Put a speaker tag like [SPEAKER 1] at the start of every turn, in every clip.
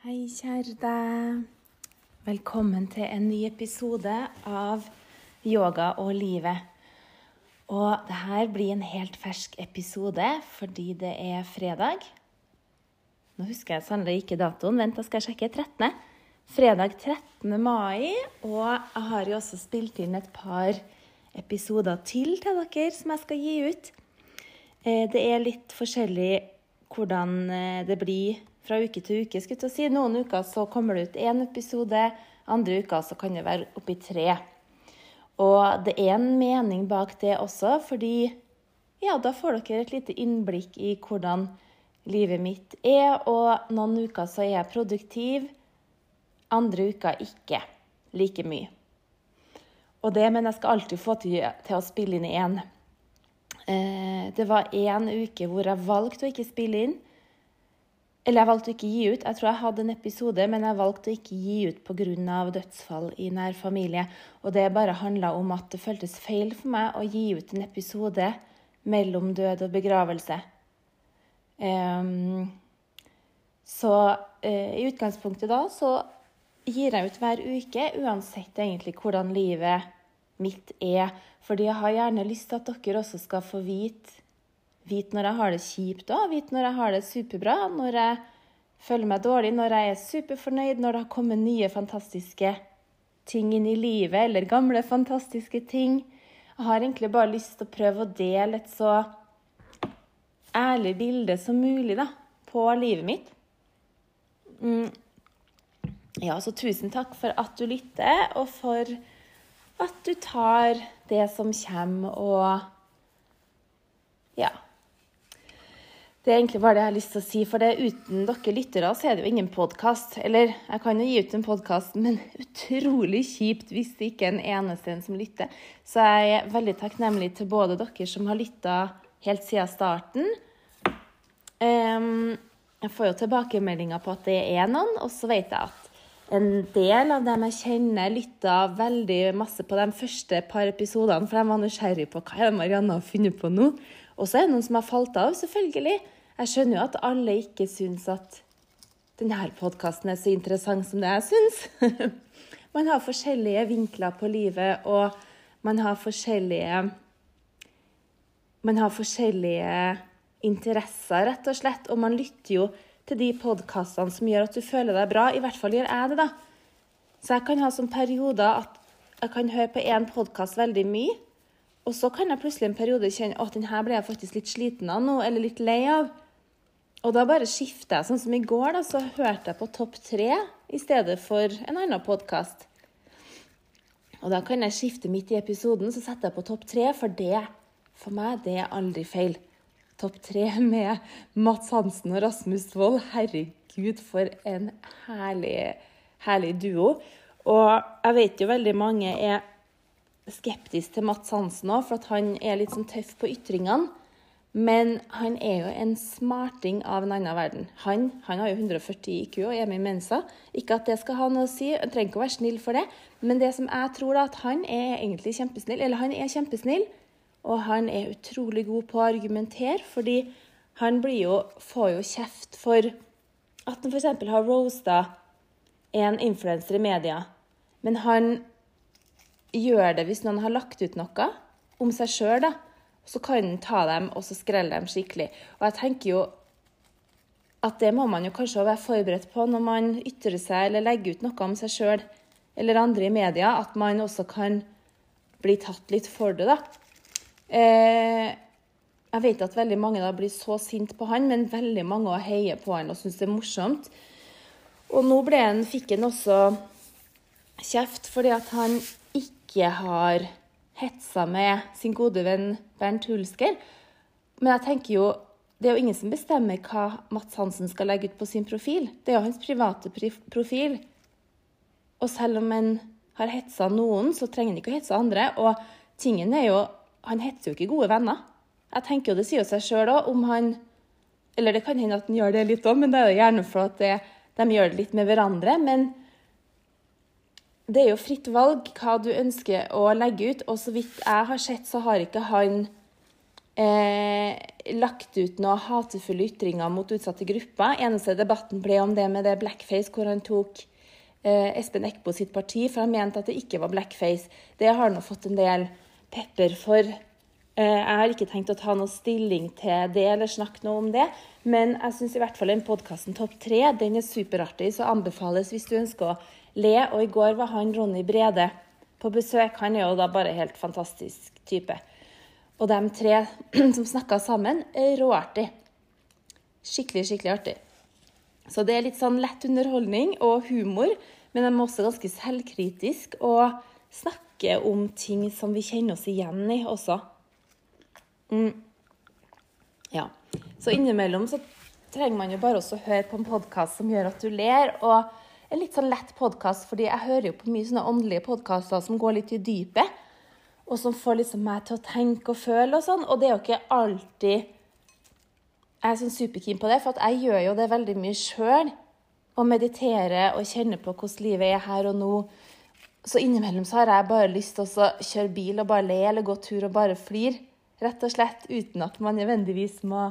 [SPEAKER 1] Hei, kjære deg. Velkommen til en ny episode av Yoga og livet. Og det her blir en helt fersk episode fordi det er fredag. Nå husker jeg sannelig ikke datoen. Vent, da skal jeg sjekke. 13. Fredag 13. mai. Og jeg har jo også spilt inn et par episoder til til dere som jeg skal gi ut. Eh, Det er litt forskjellig hvordan eh, det blir fra uke til uke. skulle til å si. Noen uker så kommer det ut én episode, andre uker så kan det være oppi tre. Og det er en mening bak det også, fordi ja, da får dere et lite innblikk i hvordan livet mitt er. Og noen uker så er jeg produktiv, andre uker ikke like mye. Og det, men jeg skal alltid få til, til å spille inn én. Eh, det var én uke hvor jeg valgte å ikke spille inn. Eller jeg valgte å ikke gi ut. Jeg tror jeg hadde en episode, men jeg valgte å ikke gi ut pga. dødsfall i nær familie. Og det bare handla om at det føltes feil for meg å gi ut en episode mellom død og begravelse. Um, så uh, i utgangspunktet da så gir jeg ut hver uke, uansett egentlig hvordan livet mitt er. Fordi jeg har gjerne lyst til at dere også skal få vite Vite når jeg har det kjipt òg, vite når jeg har det superbra, når jeg føler meg dårlig, når jeg er superfornøyd, når det har kommet nye fantastiske ting inn i livet, eller gamle fantastiske ting. Jeg har egentlig bare lyst til å prøve å dele et så ærlig bilde som mulig da, på livet mitt. Mm. Ja, så tusen takk for at du lytter, og for at du tar det som kommer, og ja. Det er egentlig bare det jeg har lyst til å si, for det uten dere lyttere så er det jo ingen podkast. Eller jeg kan jo gi ut en podkast, men utrolig kjipt hvis det ikke er en eneste en som lytter. Så jeg er veldig takknemlig til både dere som har lytta helt siden starten. Ehm, jeg får jo tilbakemeldinger på at det er noen, og så vet jeg at en del av dem jeg kjenner, lytta veldig masse på de første par episodene, for de var nysgjerrige på hva er Marianne har funnet på nå. Og så er det noen som har falt av, selvfølgelig. Jeg skjønner jo at alle ikke syns at denne podkasten er så interessant som det jeg syns. man har forskjellige vinkler på livet, og man har forskjellige Man har forskjellige interesser, rett og slett, og man lytter jo til de podkastene som gjør at du føler deg bra. I hvert fall gjør jeg det, da. Så jeg kan ha sånne perioder at jeg kan høre på én podkast veldig mye. Og så kan jeg plutselig en periode kjenne at denne ble jeg faktisk litt sliten av nå, eller litt lei av. Og da bare skifter jeg. Sånn som i går, da, så hørte jeg på Topp tre i stedet for en annen podkast. Og da kan jeg skifte midt i episoden, så setter jeg på Topp tre, for det for meg, det er aldri feil. Topp tre med Mats Hansen og Rasmus Wold. Herregud, for en herlig, herlig duo. Og jeg vet jo veldig mange er skeptiske til Mats Hansen òg, for han er litt sånn tøff på ytringene. Men han er jo en smarting av en annen verden. Han, han har jo 140 IQ og er med i Mensa. Ikke at det skal ha noe å si, han trenger ikke å være snill for det. Men det som jeg tror, da, at han er egentlig kjempesnill. Eller han er kjempesnill, og han er utrolig god på å argumentere, fordi han jo, får jo kjeft for at han f.eks. har roasta en influenser i media. Men han gjør det hvis noen har lagt ut noe om seg sjøl, da. Så kan han ta dem og så skrelle dem skikkelig. Og jeg tenker jo at det må man jo kanskje være forberedt på når man ytrer seg eller legger ut noe om seg sjøl eller andre i media, at man også kan bli tatt litt for det, da. Eh, jeg vet at veldig mange da blir så sint på han, men veldig mange heier på han og syns det er morsomt. Og nå ble han, fikk han også kjeft fordi at han ikke har hetsa med sin gode venn Bernt Hulsker. Men jeg tenker jo, det er jo ingen som bestemmer hva Mats Hansen skal legge ut på sin profil. Det er jo hans private profil. Og selv om en har hetsa noen, så trenger han ikke å hetse andre. Og tingen er jo Han hetser jo ikke gode venner. Jeg tenker jo Det sier seg sjøl òg om han Eller det kan hende at han gjør det litt òg, men det er jo gjerne for at det, de gjør det litt med hverandre. Men det er jo fritt valg hva du ønsker å legge ut. Og så vidt jeg har sett, så har ikke han eh, lagt ut noen hatefulle ytringer mot utsatte grupper. Eneste debatten ble om det med det blackface, hvor han tok eh, Espen Eckbo sitt parti, for han mente at det ikke var blackface. Det har nå fått en del pepper for. Eh, jeg har ikke tenkt å ta noe stilling til det eller snakke noe om det, men jeg syns i hvert fall den podkasten Topp tre den er superartig, så anbefales hvis du ønsker å le. Og i går var han Ronny Brede på besøk. Han er jo da bare helt fantastisk type. Og de tre som snakka sammen, er råartig. Skikkelig, skikkelig artig. Så det er litt sånn lett underholdning og humor, men de er også ganske selvkritisk og snakker om ting som vi kjenner oss igjen i også. Mm. Ja. Så innimellom så trenger man jo bare også høre på en podkast som gjør at du ler. og en litt sånn lett podkast, fordi jeg hører jo på mye sånne åndelige podkaster som går litt i dypet og som får liksom meg til å tenke og føle og sånn. Og det er jo ikke alltid jeg er sånn superkeen på det, for jeg gjør jo det veldig mye sjøl. Å meditere og kjenne på hvordan livet er her og nå. Så innimellom så har jeg bare lyst til å kjøre bil og bare le eller gå tur og bare flire. Rett og slett uten at man nødvendigvis må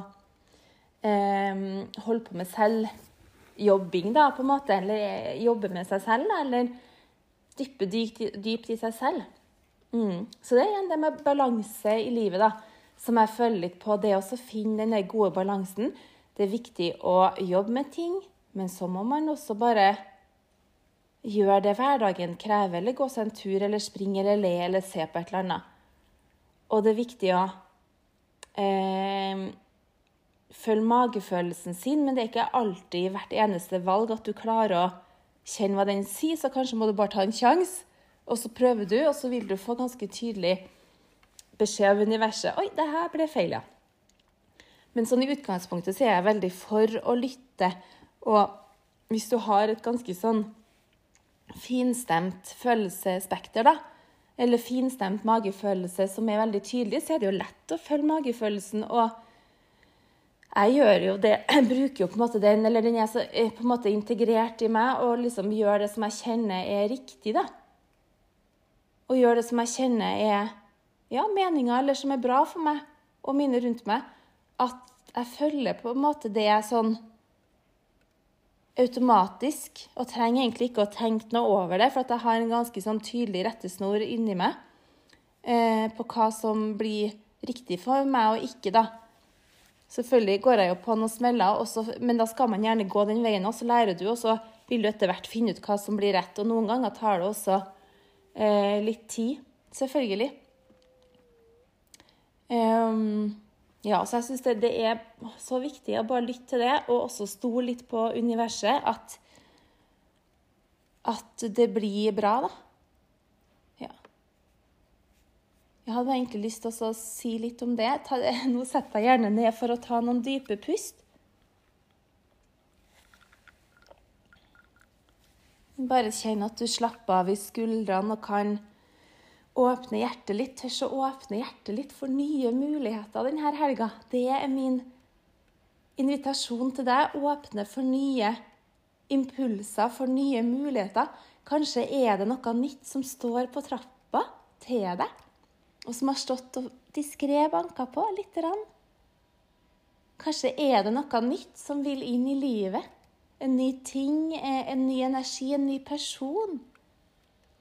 [SPEAKER 1] eh, holde på med selvjobbing, da, på en måte. Eller jobbe med seg selv, eller dyppe dypt, dypt i seg selv. Mm. Så det er igjen det med balanse i livet, da, som jeg føler litt på. Det å finne den gode balansen. Det er viktig å jobbe med ting, men så må man også bare gjøre det hverdagen krever, eller gå seg en tur, eller springe, eller le, eller se på et eller annet. Og det er viktig å eh, følge magefølelsen sin, men det er ikke alltid hvert eneste valg at du klarer å kjenne hva den sier, så kanskje må du bare ta en sjanse og så prøver du, og så vil du få ganske tydelig beskjed av universet Oi, det her ble feil, ja. Men sånn i utgangspunktet så er jeg veldig for å lytte. Og hvis du har et ganske sånn finstemt følelsesspekter, da, eller finstemt magefølelse som er veldig tydelig, så er det jo lett å følge magefølelsen. Og jeg gjør jo det, jeg bruker jo på en måte den, eller den er så, på en måte integrert i meg, og liksom gjør det som jeg kjenner er riktig, da og gjør det som jeg kjenner er ja, meninga, eller som er bra for meg og mine rundt meg, at jeg følger på en måte det er sånn automatisk, og trenger egentlig ikke å tenke noe over det, for jeg har en ganske sånn tydelig rettesnor inni meg eh, på hva som blir riktig for meg og ikke, da. Selvfølgelig går jeg jo på noen smeller, også, men da skal man gjerne gå den veien, og så lærer du, og så vil du etter hvert finne ut hva som blir rett. Og noen ganger tar det også eh, litt tid, selvfølgelig. Um, ja, så jeg syns det, det, er så viktig å bare lytte til det, og også stole litt på universet. At, at det blir bra, da. Ja. Jeg hadde egentlig lyst til å si litt om det. Ta, nå setter jeg gjerne ned for å ta noen dype pust. Bare kjenn at du slapper av i skuldrene og kan åpne hjertet litt. Tør å åpne hjertet litt for nye muligheter denne helga. Det er min invitasjon til deg. Åpne for nye impulser, for nye muligheter. Kanskje er det noe nytt som står på trappa til deg, og som har stått og diskré banka på lite grann. Kanskje er det noe nytt som vil inn i livet en ny ting, eh, en ny energi, en ny person.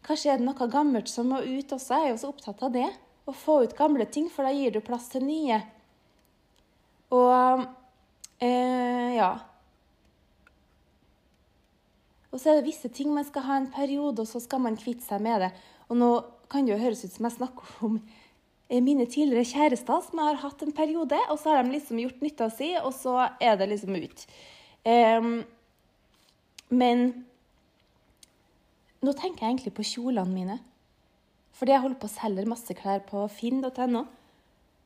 [SPEAKER 1] Kanskje er det noe gammelt som må ut også. Jeg er jo så opptatt av det. Å få ut gamle ting, for da gir du plass til nye. Og eh, ja. Og så er det visse ting man skal ha en periode, og så skal man kvitte seg med det. Og nå kan det jo høres ut som jeg snakker om eh, mine tidligere kjærester som har hatt en periode, og så har de liksom gjort nytta si, og så er det liksom ut. Um, men nå tenker jeg egentlig på kjolene mine. Fordi jeg holder på å selge masse klær på finn.no.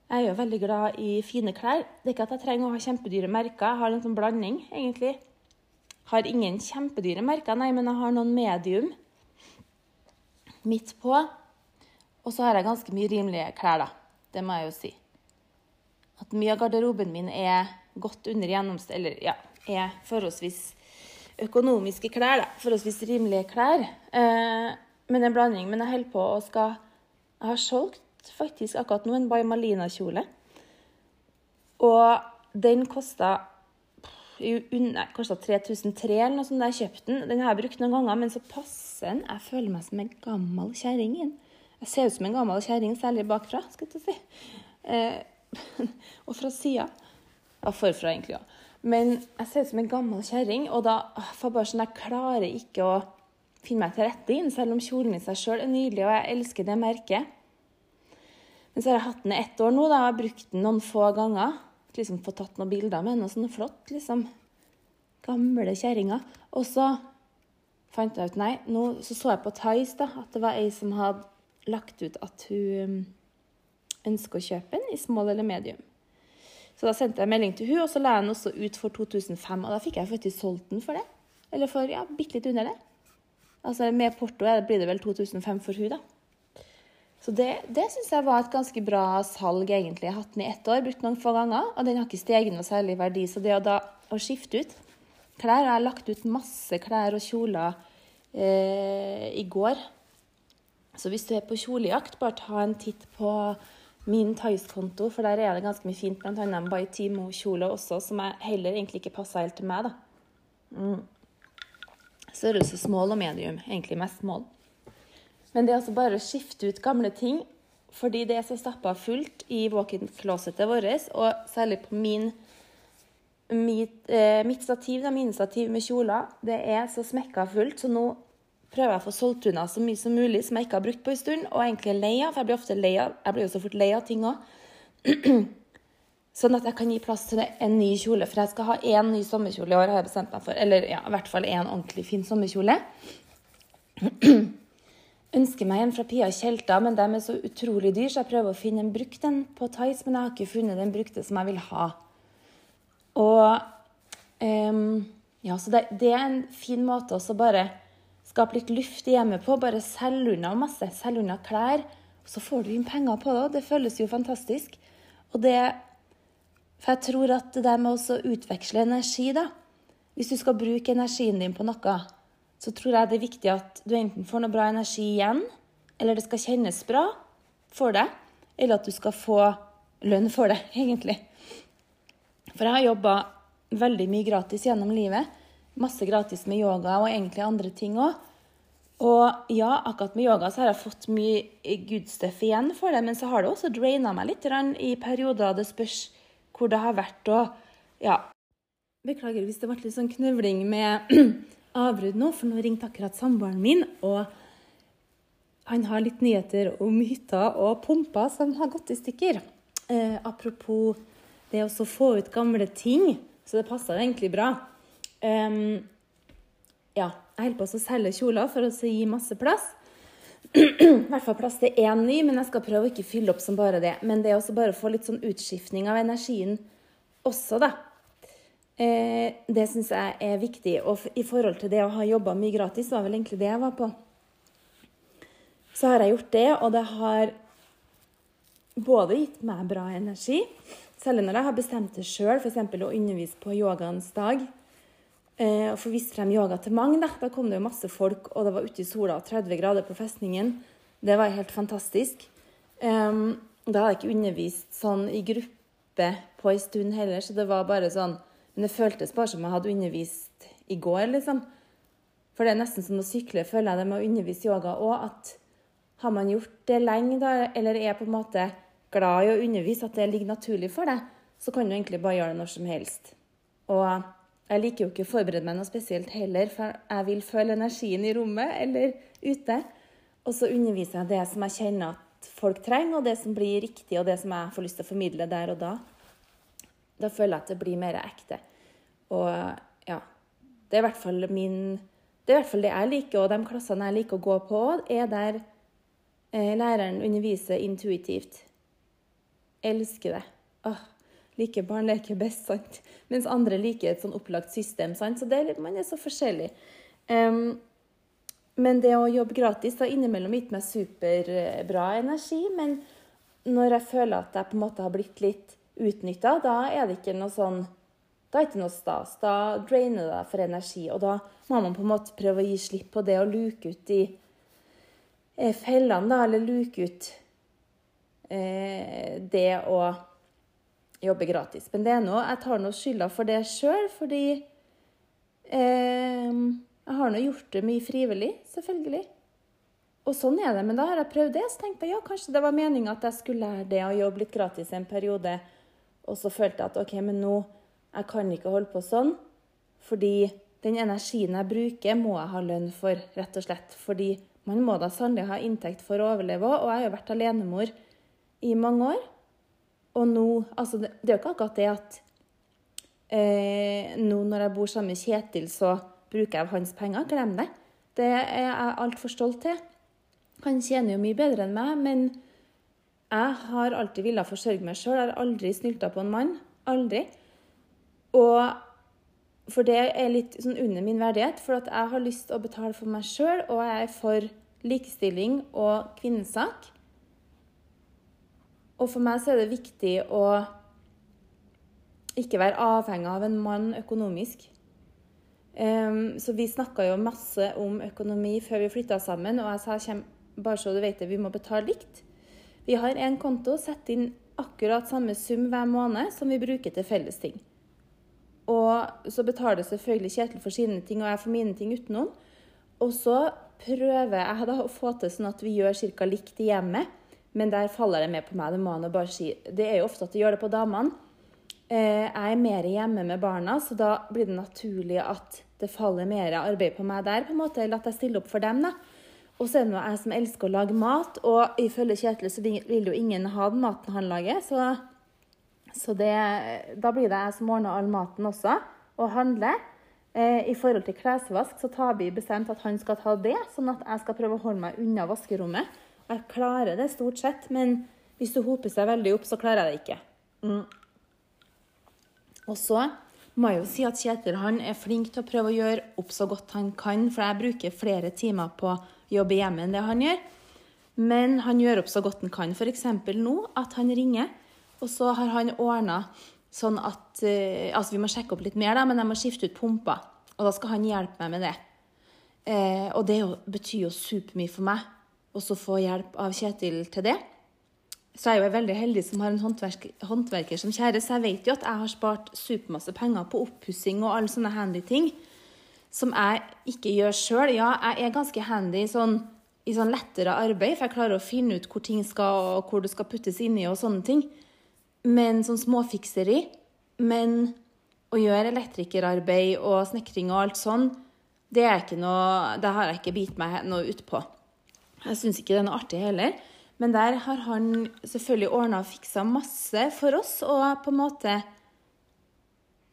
[SPEAKER 1] Jeg er jo veldig glad i fine klær. Det er ikke at jeg trenger å ha kjempedyre merker. Jeg har en sånn blanding, egentlig. Har ingen kjempedyre merker, nei, men jeg har noen medium midt på. Og så har jeg ganske mye rimelige klær, da. Det må jeg jo si. At mye av garderoben min er godt under gjennomsnitt, eller ja, er forholdsvis økonomiske klær. da, Forholdsvis rimelige klær. Eh, men en blanding. Men jeg holder på og skal Jeg har solgt faktisk akkurat nå en By Malina-kjole Og den kosta Nei, kosta 3003 eller noe sånt da jeg kjøpte den. Den har jeg brukt noen ganger, men så passer den. Jeg føler meg som en gammel kjerring. Jeg ser ut som en gammel kjerring, særlig bakfra, skal jeg si. Eh, og fra sida. Ja, forfra, egentlig òg. Men jeg ser ut som en gammel kjerring, og da får bare sånn Jeg klarer ikke å finne meg til rette inn, selv om kjolen i seg sjøl er nydelig, og jeg elsker det merket. Men så har jeg hatt den i ett år nå, da, jeg brukt den noen få ganger. Liksom Fått tatt noen bilder med den, og sånn flott, liksom. Gamle kjerringer. Og så fant jeg ut Nei, nå så, så jeg på Thais da, at det var ei som hadde lagt ut at hun ønsker å kjøpe den i small eller medium. Så da sendte jeg melding til hun, og så la jeg den også ut for 2005. Og da fikk jeg faktisk solgt den for det. Eller for ja, bitte litt under det. Altså Med porto blir det vel 2005 for hun da. Så det, det syns jeg var et ganske bra salg, egentlig. Jeg har hatt den i ett år, brukt noen få ganger, og den har ikke steget noe særlig verdi. Så det å da å skifte ut klær Jeg har lagt ut masse klær og kjoler eh, i går. Så hvis du er på kjolejakt, bare ta en titt på min Tice-konto, for der er det ganske mye fint, bl.a. en By Timo-kjole også, som jeg heller egentlig ikke passa helt til meg, da. Mm. Størrelse small og medium. Egentlig mest small. Men det er altså bare å skifte ut gamle ting fordi det er så stappa fullt i walk-in-closetet vårt, og særlig på min, mitt, eh, mitt stativ, da, mine stativ med kjoler, det er så smekka fullt, så nå prøver jeg å få solgt unna så mye som mulig som jeg ikke har brukt på en stund, og egentlig er lei av, for jeg blir ofte lei av, jeg blir jo så fort lei av ting òg. Sånn at jeg kan gi plass til en ny kjole. For jeg skal ha én ny sommerkjole i år, har jeg bestemt meg for. Eller ja, i hvert fall én ordentlig fin sommerkjole. Ønsker meg en fra Pia Tjelta, men de er så utrolig dyr, så jeg prøver å finne en brukt en på Tice, men jeg har ikke funnet den brukte som jeg vil ha. Og um, ja, så det, det, er en fin måte å bare skape litt luft hjemme på. Bare selg unna masse. Selg unna klær. Så får du inn penger på det, det føles jo fantastisk. Og det for jeg tror at det der med å utveksle energi, da Hvis du skal bruke energien din på noe, så tror jeg det er viktig at du enten får noe bra energi igjen, eller det skal kjennes bra for deg, eller at du skal få lønn for det, egentlig. For jeg har jobba veldig mye gratis gjennom livet. Masse gratis med yoga og egentlig andre ting òg. Og ja, akkurat med yoga så har jeg fått mye good stuff igjen for det, men så har det også draina meg litt i perioder. Det spørs hvor det har vært og Ja. Beklager hvis det ble litt sånn knøvling med avbrudd nå, for nå ringte akkurat samboeren min, og han har litt nyheter om hytta og pumper som har gått i stykker. Eh, apropos det å få ut gamle ting, så det passer egentlig bra. Um, ja, jeg holder på å selge kjoler for å gi masse plass. I hvert fall plass til én ny, men jeg skal prøve å ikke fylle opp som bare det. Men det er også bare å få litt sånn utskiftning av energien også, da. Eh, det syns jeg er viktig. Og i forhold til det å ha jobba mye gratis, var vel egentlig det jeg var på. Så har jeg gjort det, og det har både gitt meg bra energi, selv når jeg har bestemt det sjøl, f.eks. å undervise på yogaens dag eh, og få vist frem yoga til mange. Da. da kom det jo masse folk, og det var ute i sola og 30 grader på festningen. Det var helt fantastisk. Um, da hadde jeg ikke undervist sånn i gruppe på en stund heller, så det var bare sånn Men det føltes bare som jeg hadde undervist i går, liksom. For det er nesten som å sykle, føler jeg det med å undervise yoga òg. At har man gjort det lenge, da, eller er på en måte glad i å undervise, at det ligger naturlig for deg, så kan du egentlig bare gjøre det når som helst. Og jeg liker jo ikke å forberede meg noe spesielt heller, for jeg vil føle energien i rommet eller ute. Og så underviser jeg det som jeg kjenner at folk trenger, og det som blir riktig, og det som jeg får lyst til å formidle der og da. Da føler jeg at det blir mer ekte. Og ja Det er i hvert fall min det er i hvert fall det jeg liker, og de klassene jeg liker å gå på, er der eh, læreren underviser intuitivt. Elsker det. Åh, liker barn leker best, sant? mens andre liker et sånn opplagt system. Sant? Så det, man er så forskjellig. Um, men det å jobbe gratis har innimellom gitt meg superbra energi. Men når jeg føler at jeg på en måte har blitt litt utnytta, da er det ikke noe sånn da er det ikke noe stas. Da drainer det deg for energi. Og da må man på en måte prøve å gi slipp på det å luke ut de eh, fellene, da. Eller luke ut eh, det å jobbe gratis. Men det er noe, jeg tar nå skylda for det sjøl, fordi eh, jeg har nå gjort det mye frivillig, selvfølgelig. Og sånn er det. Men da har jeg prøvd det, så tenkte jeg ja, kanskje det var meninga at jeg skulle lære det å jobbe litt gratis en periode. Og så følte jeg at OK, men nå jeg kan ikke holde på sånn. Fordi den energien jeg bruker, må jeg ha lønn for, rett og slett. Fordi man må da sannelig ha inntekt for å overleve òg. Og jeg har jo vært alenemor i mange år. Og nå Altså, det, er jo ikke akkurat det at eh, nå når jeg bor sammen med Kjetil, så bruker jeg hans penger. Glem det. Det er jeg altfor stolt til. Han tjener jo mye bedre enn meg, men jeg har alltid villet forsørge meg sjøl. Har aldri snylta på en mann. Aldri. Og for det er litt sånn under min verdighet, for at jeg har lyst til å betale for meg sjøl, og jeg er for likestilling og kvinnesak. Og for meg så er det viktig å ikke være avhengig av en mann økonomisk. Um, så vi snakka jo masse om økonomi før vi flytta sammen, og jeg sa bare så du vet det, vi må betale likt. Vi har én konto, sett inn akkurat samme sum hver måned som vi bruker til felles ting. Og så betaler selvfølgelig Kjetil for sine ting, og jeg for mine ting utenom. Og så prøver jeg da å få til sånn at vi gjør ca. likt i hjemmet. Men der faller det med på meg. Det må han bare si. Det er jo ofte at de gjør det på damene. Eh, jeg er mer hjemme med barna, så da blir det naturlig at det faller mer arbeid på meg der, på en måte, eller at jeg stiller opp for dem. da. Og så er det jeg som elsker å lage mat, og ifølge Kjetil så vil jo ingen ha den maten han lager. Så, så det, da blir det jeg som ordner all maten også, og handler. Eh, I forhold til klesvask så tar vi bestemt at han skal ta det, sånn at jeg skal prøve å holde meg unna vaskerommet. Jeg klarer det stort sett, men hvis det hoper seg veldig opp, så klarer jeg det ikke. Mm. Og så må jeg jo si at Kjetil han er flink til å prøve å gjøre opp så godt han kan, for jeg bruker flere timer på jobbe hjemme enn det han gjør. Men han gjør opp så godt han kan. F.eks. nå at han ringer, og så har han ordna sånn at uh, Altså, vi må sjekke opp litt mer, da, men jeg må skifte ut pumpa. Og da skal han hjelpe meg med det. Eh, og det jo, betyr jo supermye for meg å få hjelp av Kjetil til det. Så jeg er jo veldig heldig som har en håndverker, håndverker som kjære, så jeg vet jo at jeg har spart supermasse penger på oppussing og alle sånne handy ting som jeg ikke gjør sjøl. Ja, jeg er ganske handy sånn, i sånn lettere arbeid, for jeg klarer å finne ut hvor ting skal, og hvor det skal puttes inni og sånne ting. Men sånn småfikseri. Men å gjøre elektrikerarbeid og snekring og alt sånn, det, noe, det har jeg ikke bitt meg noe ut på. Jeg syns ikke det er noe artig heller. Men der har han selvfølgelig ordna og fiksa masse for oss, og på en måte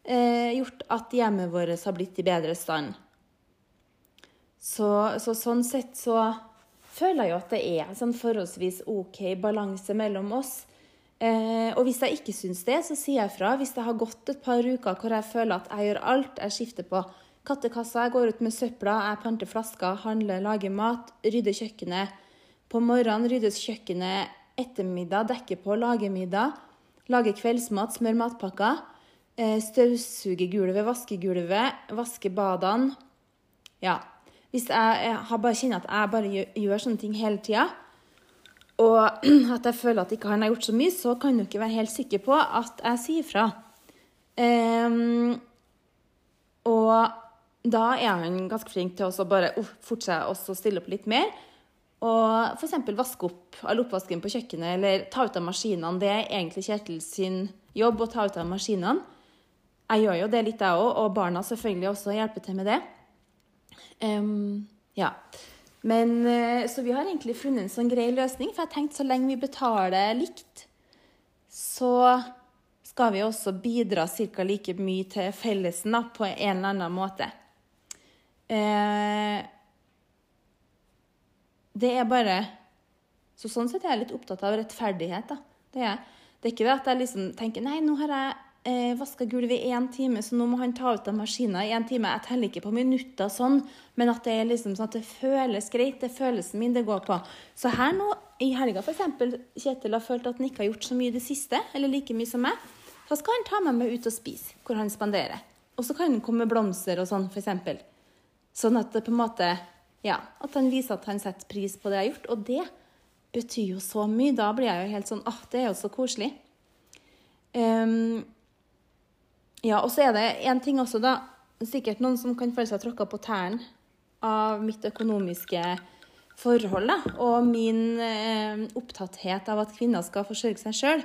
[SPEAKER 1] eh, gjort at hjemmet vårt har blitt i bedre stand. Så, så, sånn sett så føler jeg jo at det er sånn forholdsvis OK balanse mellom oss. Eh, og hvis jeg ikke syns det, så sier jeg fra. Hvis det har gått et par uker hvor jeg føler at jeg gjør alt, jeg skifter på kattekassa, jeg går ut med søpla, jeg planter flasker, handler, lager mat, rydder kjøkkenet. På morgenen ryddes kjøkkenet, ettermiddag dekker på, lager middag, lager kveldsmat, smør matpakker. Støvsuger gulvet, vasker gulvet, vasker badene. Ja. Hvis jeg, jeg bare kjenner at jeg bare gjør, gjør sånne ting hele tida, og at jeg føler at ikke han har gjort så mye, så kan du ikke være helt sikker på at jeg sier fra. Um, og da er han ganske flink til å bare fortsette å stille opp litt mer. Og f.eks. vaske opp all oppvasken på kjøkkenet eller ta ut av maskinene. Det er egentlig Kjetil sin jobb å ta ut av maskinene. Jeg gjør jo det litt, jeg òg, og barna selvfølgelig også hjelper til med det. Um, ja. Men, eh, så vi har egentlig funnet en sånn grei løsning, for jeg tenkte så lenge vi betaler likt, så skal vi også bidra ca. like mye til fellesen da, på en eller annen måte. Eh, det er bare Så sånn sett er jeg litt opptatt av rettferdighet. da. Det er, det er ikke det at jeg liksom tenker nei, nå har jeg eh, vaska gulvet i én time, så nå må han ta ut av maskinen i én time. Jeg teller ikke på minutter sånn, men at det er liksom sånn at det føles greit. Det er følelsen min det går på. Så her nå i helga, f.eks., Kjetil har følt at han ikke har gjort så mye i det siste, eller like mye som meg, så skal han ta med meg ut og spise, hvor han spanderer. Og så kan han komme med blomster og sånn, f.eks. Sånn at det på en måte Ja, at han viser at han setter pris på det jeg har gjort. Og det betyr jo så mye. Da blir jeg jo helt sånn åh, det er jo så koselig. Um, ja, og så er det en ting også, da. Sikkert noen som kan føle seg tråkka på tærne av mitt økonomiske forhold da, og min eh, opptatthet av at kvinner skal forsørge seg sjøl.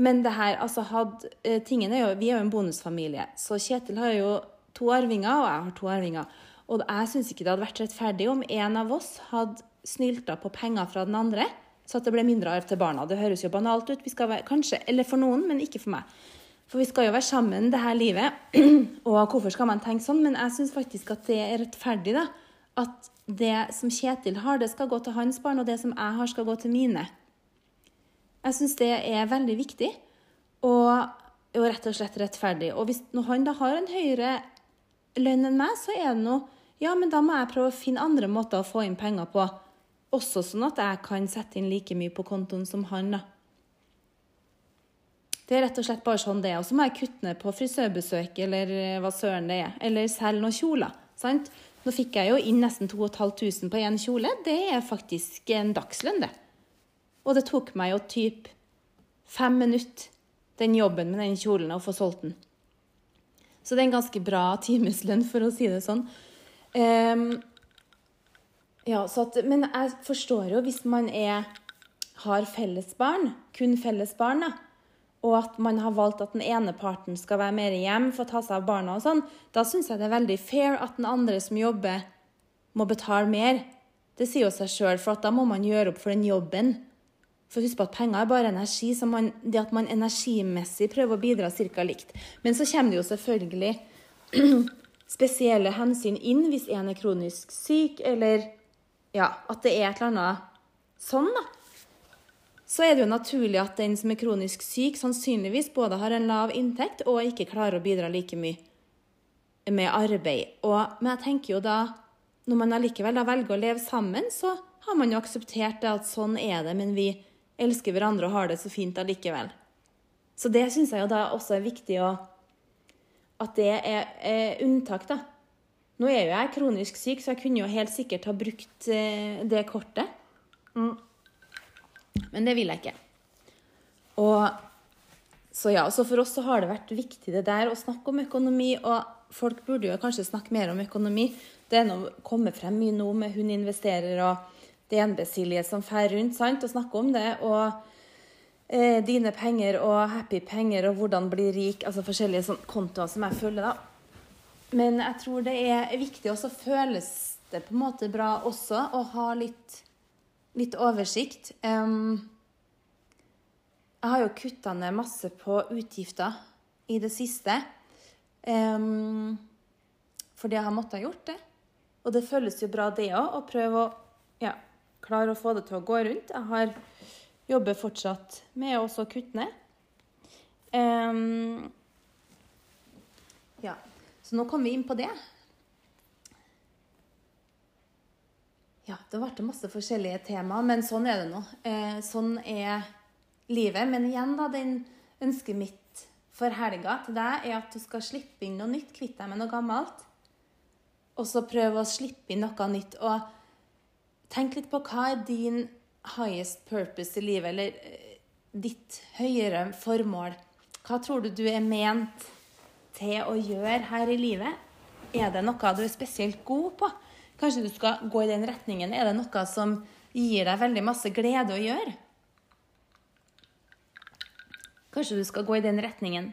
[SPEAKER 1] Men det her, altså had, eh, tingen er jo, vi er jo en bonusfamilie, så Kjetil har jo to arvinger, og jeg har to arvinger. Og jeg syns ikke det hadde vært rettferdig om en av oss hadde snylta på penger fra den andre, så at det ble mindre arv til barna. Det høres jo banalt ut, være, kanskje, eller for noen, men ikke for meg. For vi skal jo være sammen det her livet. Og hvorfor skal man tenke sånn? Men jeg syns faktisk at det er rettferdig, da. At det som Kjetil har, det skal gå til hans barn, og det som jeg har, skal gå til mine. Jeg syns det er veldig viktig og, og, rett og slett rettferdig. Og hvis når han da har en høyere lønn enn meg, så er det noe Ja, men da må jeg prøve å finne andre måter å få inn penger på. Også sånn at jeg kan sette inn like mye på kontoen som han, da. Det er rett og slett bare sånn det er. Og så må jeg kutte ned på frisørbesøk eller eh, hva søren det er. Eller selge noen kjoler. sant? Nå fikk jeg jo inn nesten 2500 på én kjole. Det er faktisk en dagslønn, det. Og det tok meg jo typ fem minutter, den jobben med den kjolen, å få solgt den. Så det er en ganske bra timeslønn, for å si det sånn. Um, ja, at, men jeg forstår jo hvis man er, har felles barn, kun felles barn, og at man har valgt at den ene parten skal være mer hjem for å ta seg av barna og sånn, da syns jeg det er veldig fair at den andre som jobber, må betale mer. Det sier jo seg sjøl, for da må man gjøre opp for den jobben. For husk på at penger er bare energi, så man, det at man energimessig prøver å bidra ca. likt. Men så kommer det jo selvfølgelig spesielle hensyn inn hvis en er kronisk syk, eller ja, at det er et eller annet sånn, da så er det jo naturlig at den som er kronisk syk, sannsynligvis både har en lav inntekt og ikke klarer å bidra like mye med arbeid. Og, men jeg tenker jo da, når man allikevel velger å leve sammen, så har man jo akseptert det at sånn er det, men vi elsker hverandre og har det så fint allikevel. Så det syns jeg jo da også er viktig å At det er, er unntak, da. Nå er jo jeg kronisk syk, så jeg kunne jo helt sikkert ha brukt eh, det kortet. Mm. Men det vil jeg ikke. Og så ja, så for oss så har det vært viktig det der å snakke om økonomi. Og folk burde jo kanskje snakke mer om økonomi. Det er nå kommet frem mye nå med Hun investerer og DNB-Silje som fer rundt sant, og snakker om det. Og eh, dine penger og happy penger og hvordan bli rik. Altså forskjellige sånn kontoer som jeg følger, da. Men jeg tror det er viktig, og så føles det på en måte bra også å ha litt litt oversikt. Um, jeg har jo kutta ned masse på utgifter i det siste. Um, fordi jeg har måttet ha gjort det. Og det føles jo bra, det òg, å prøve å ja, klare å få det til å gå rundt. Jeg har jobber fortsatt med å kutte ned. Um, ja, så nå kom vi inn på det. Ja, det ble masse forskjellige tema, men sånn er det nå. Eh, sånn er livet. Men igjen, da, den ønsket mitt for helga til deg er at du skal slippe inn noe nytt, kvitte deg med noe gammelt. Og så prøve å slippe inn noe nytt. Og tenk litt på hva er din highest purpose i livet, eller eh, ditt høyere formål. Hva tror du du er ment til å gjøre her i livet? Er det noe du er spesielt god på? Kanskje du skal gå i den retningen. Er det noe som gir deg veldig masse glede å gjøre? Kanskje du skal gå i den retningen.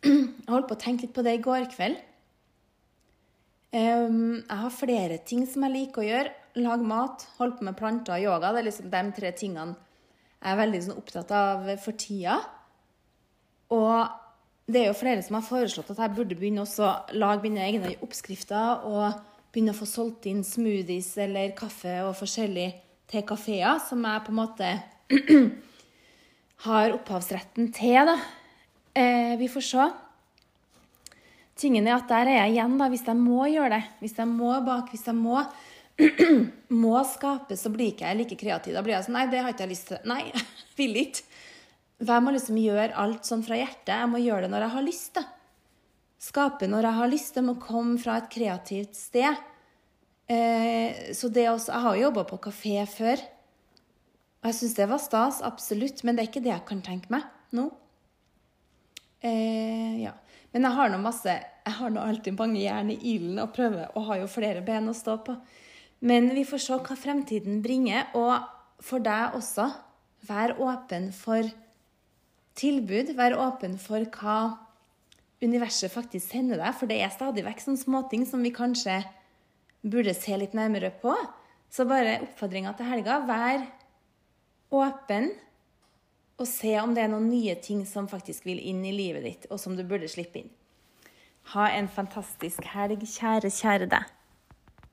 [SPEAKER 1] Jeg holdt på å tenke litt på det i går kveld. Jeg har flere ting som jeg liker å gjøre. Lage mat, holde på med planter og yoga. Det er liksom de tre tingene jeg er veldig sånn, opptatt av for tida. Og det er jo flere som har foreslått at jeg burde begynne å lage mine egne oppskrifter og begynne å få solgt inn smoothies eller kaffe og forskjellig til kafeer, som jeg på en måte har opphavsretten til. da. Eh, vi får se. Tingen er at der er jeg igjen, da, hvis jeg må gjøre det. Hvis jeg må bak, hvis jeg må, må skape, så blir ikke jeg like kreativ. Da blir jeg sånn Nei, det har ikke jeg lyst til. Nei, vil ikke. Jeg må liksom gjøre alt sånn fra hjertet. Jeg må gjøre det når jeg har lyst. da. Skape når jeg har lyst. Det må komme fra et kreativt sted. Eh, så det også Jeg har jo jobba på kafé før. Og jeg syns det var stas, absolutt, men det er ikke det jeg kan tenke meg nå. Eh, ja. Men jeg har nå masse Jeg har nå alltid mange jern i ilden og prøver og har jo flere ben å stå på. Men vi får se hva fremtiden bringer. Og for deg også, vær åpen for tilbud. Vær åpen for hva universet faktisk sender deg. For det er stadig vekk sånne småting som vi kanskje burde se litt nærmere på. Så bare oppfordringa til helga vær åpen og se om det er noen nye ting som faktisk vil inn i livet ditt, og som du burde slippe inn. Ha en fantastisk helg, kjære, kjære deg.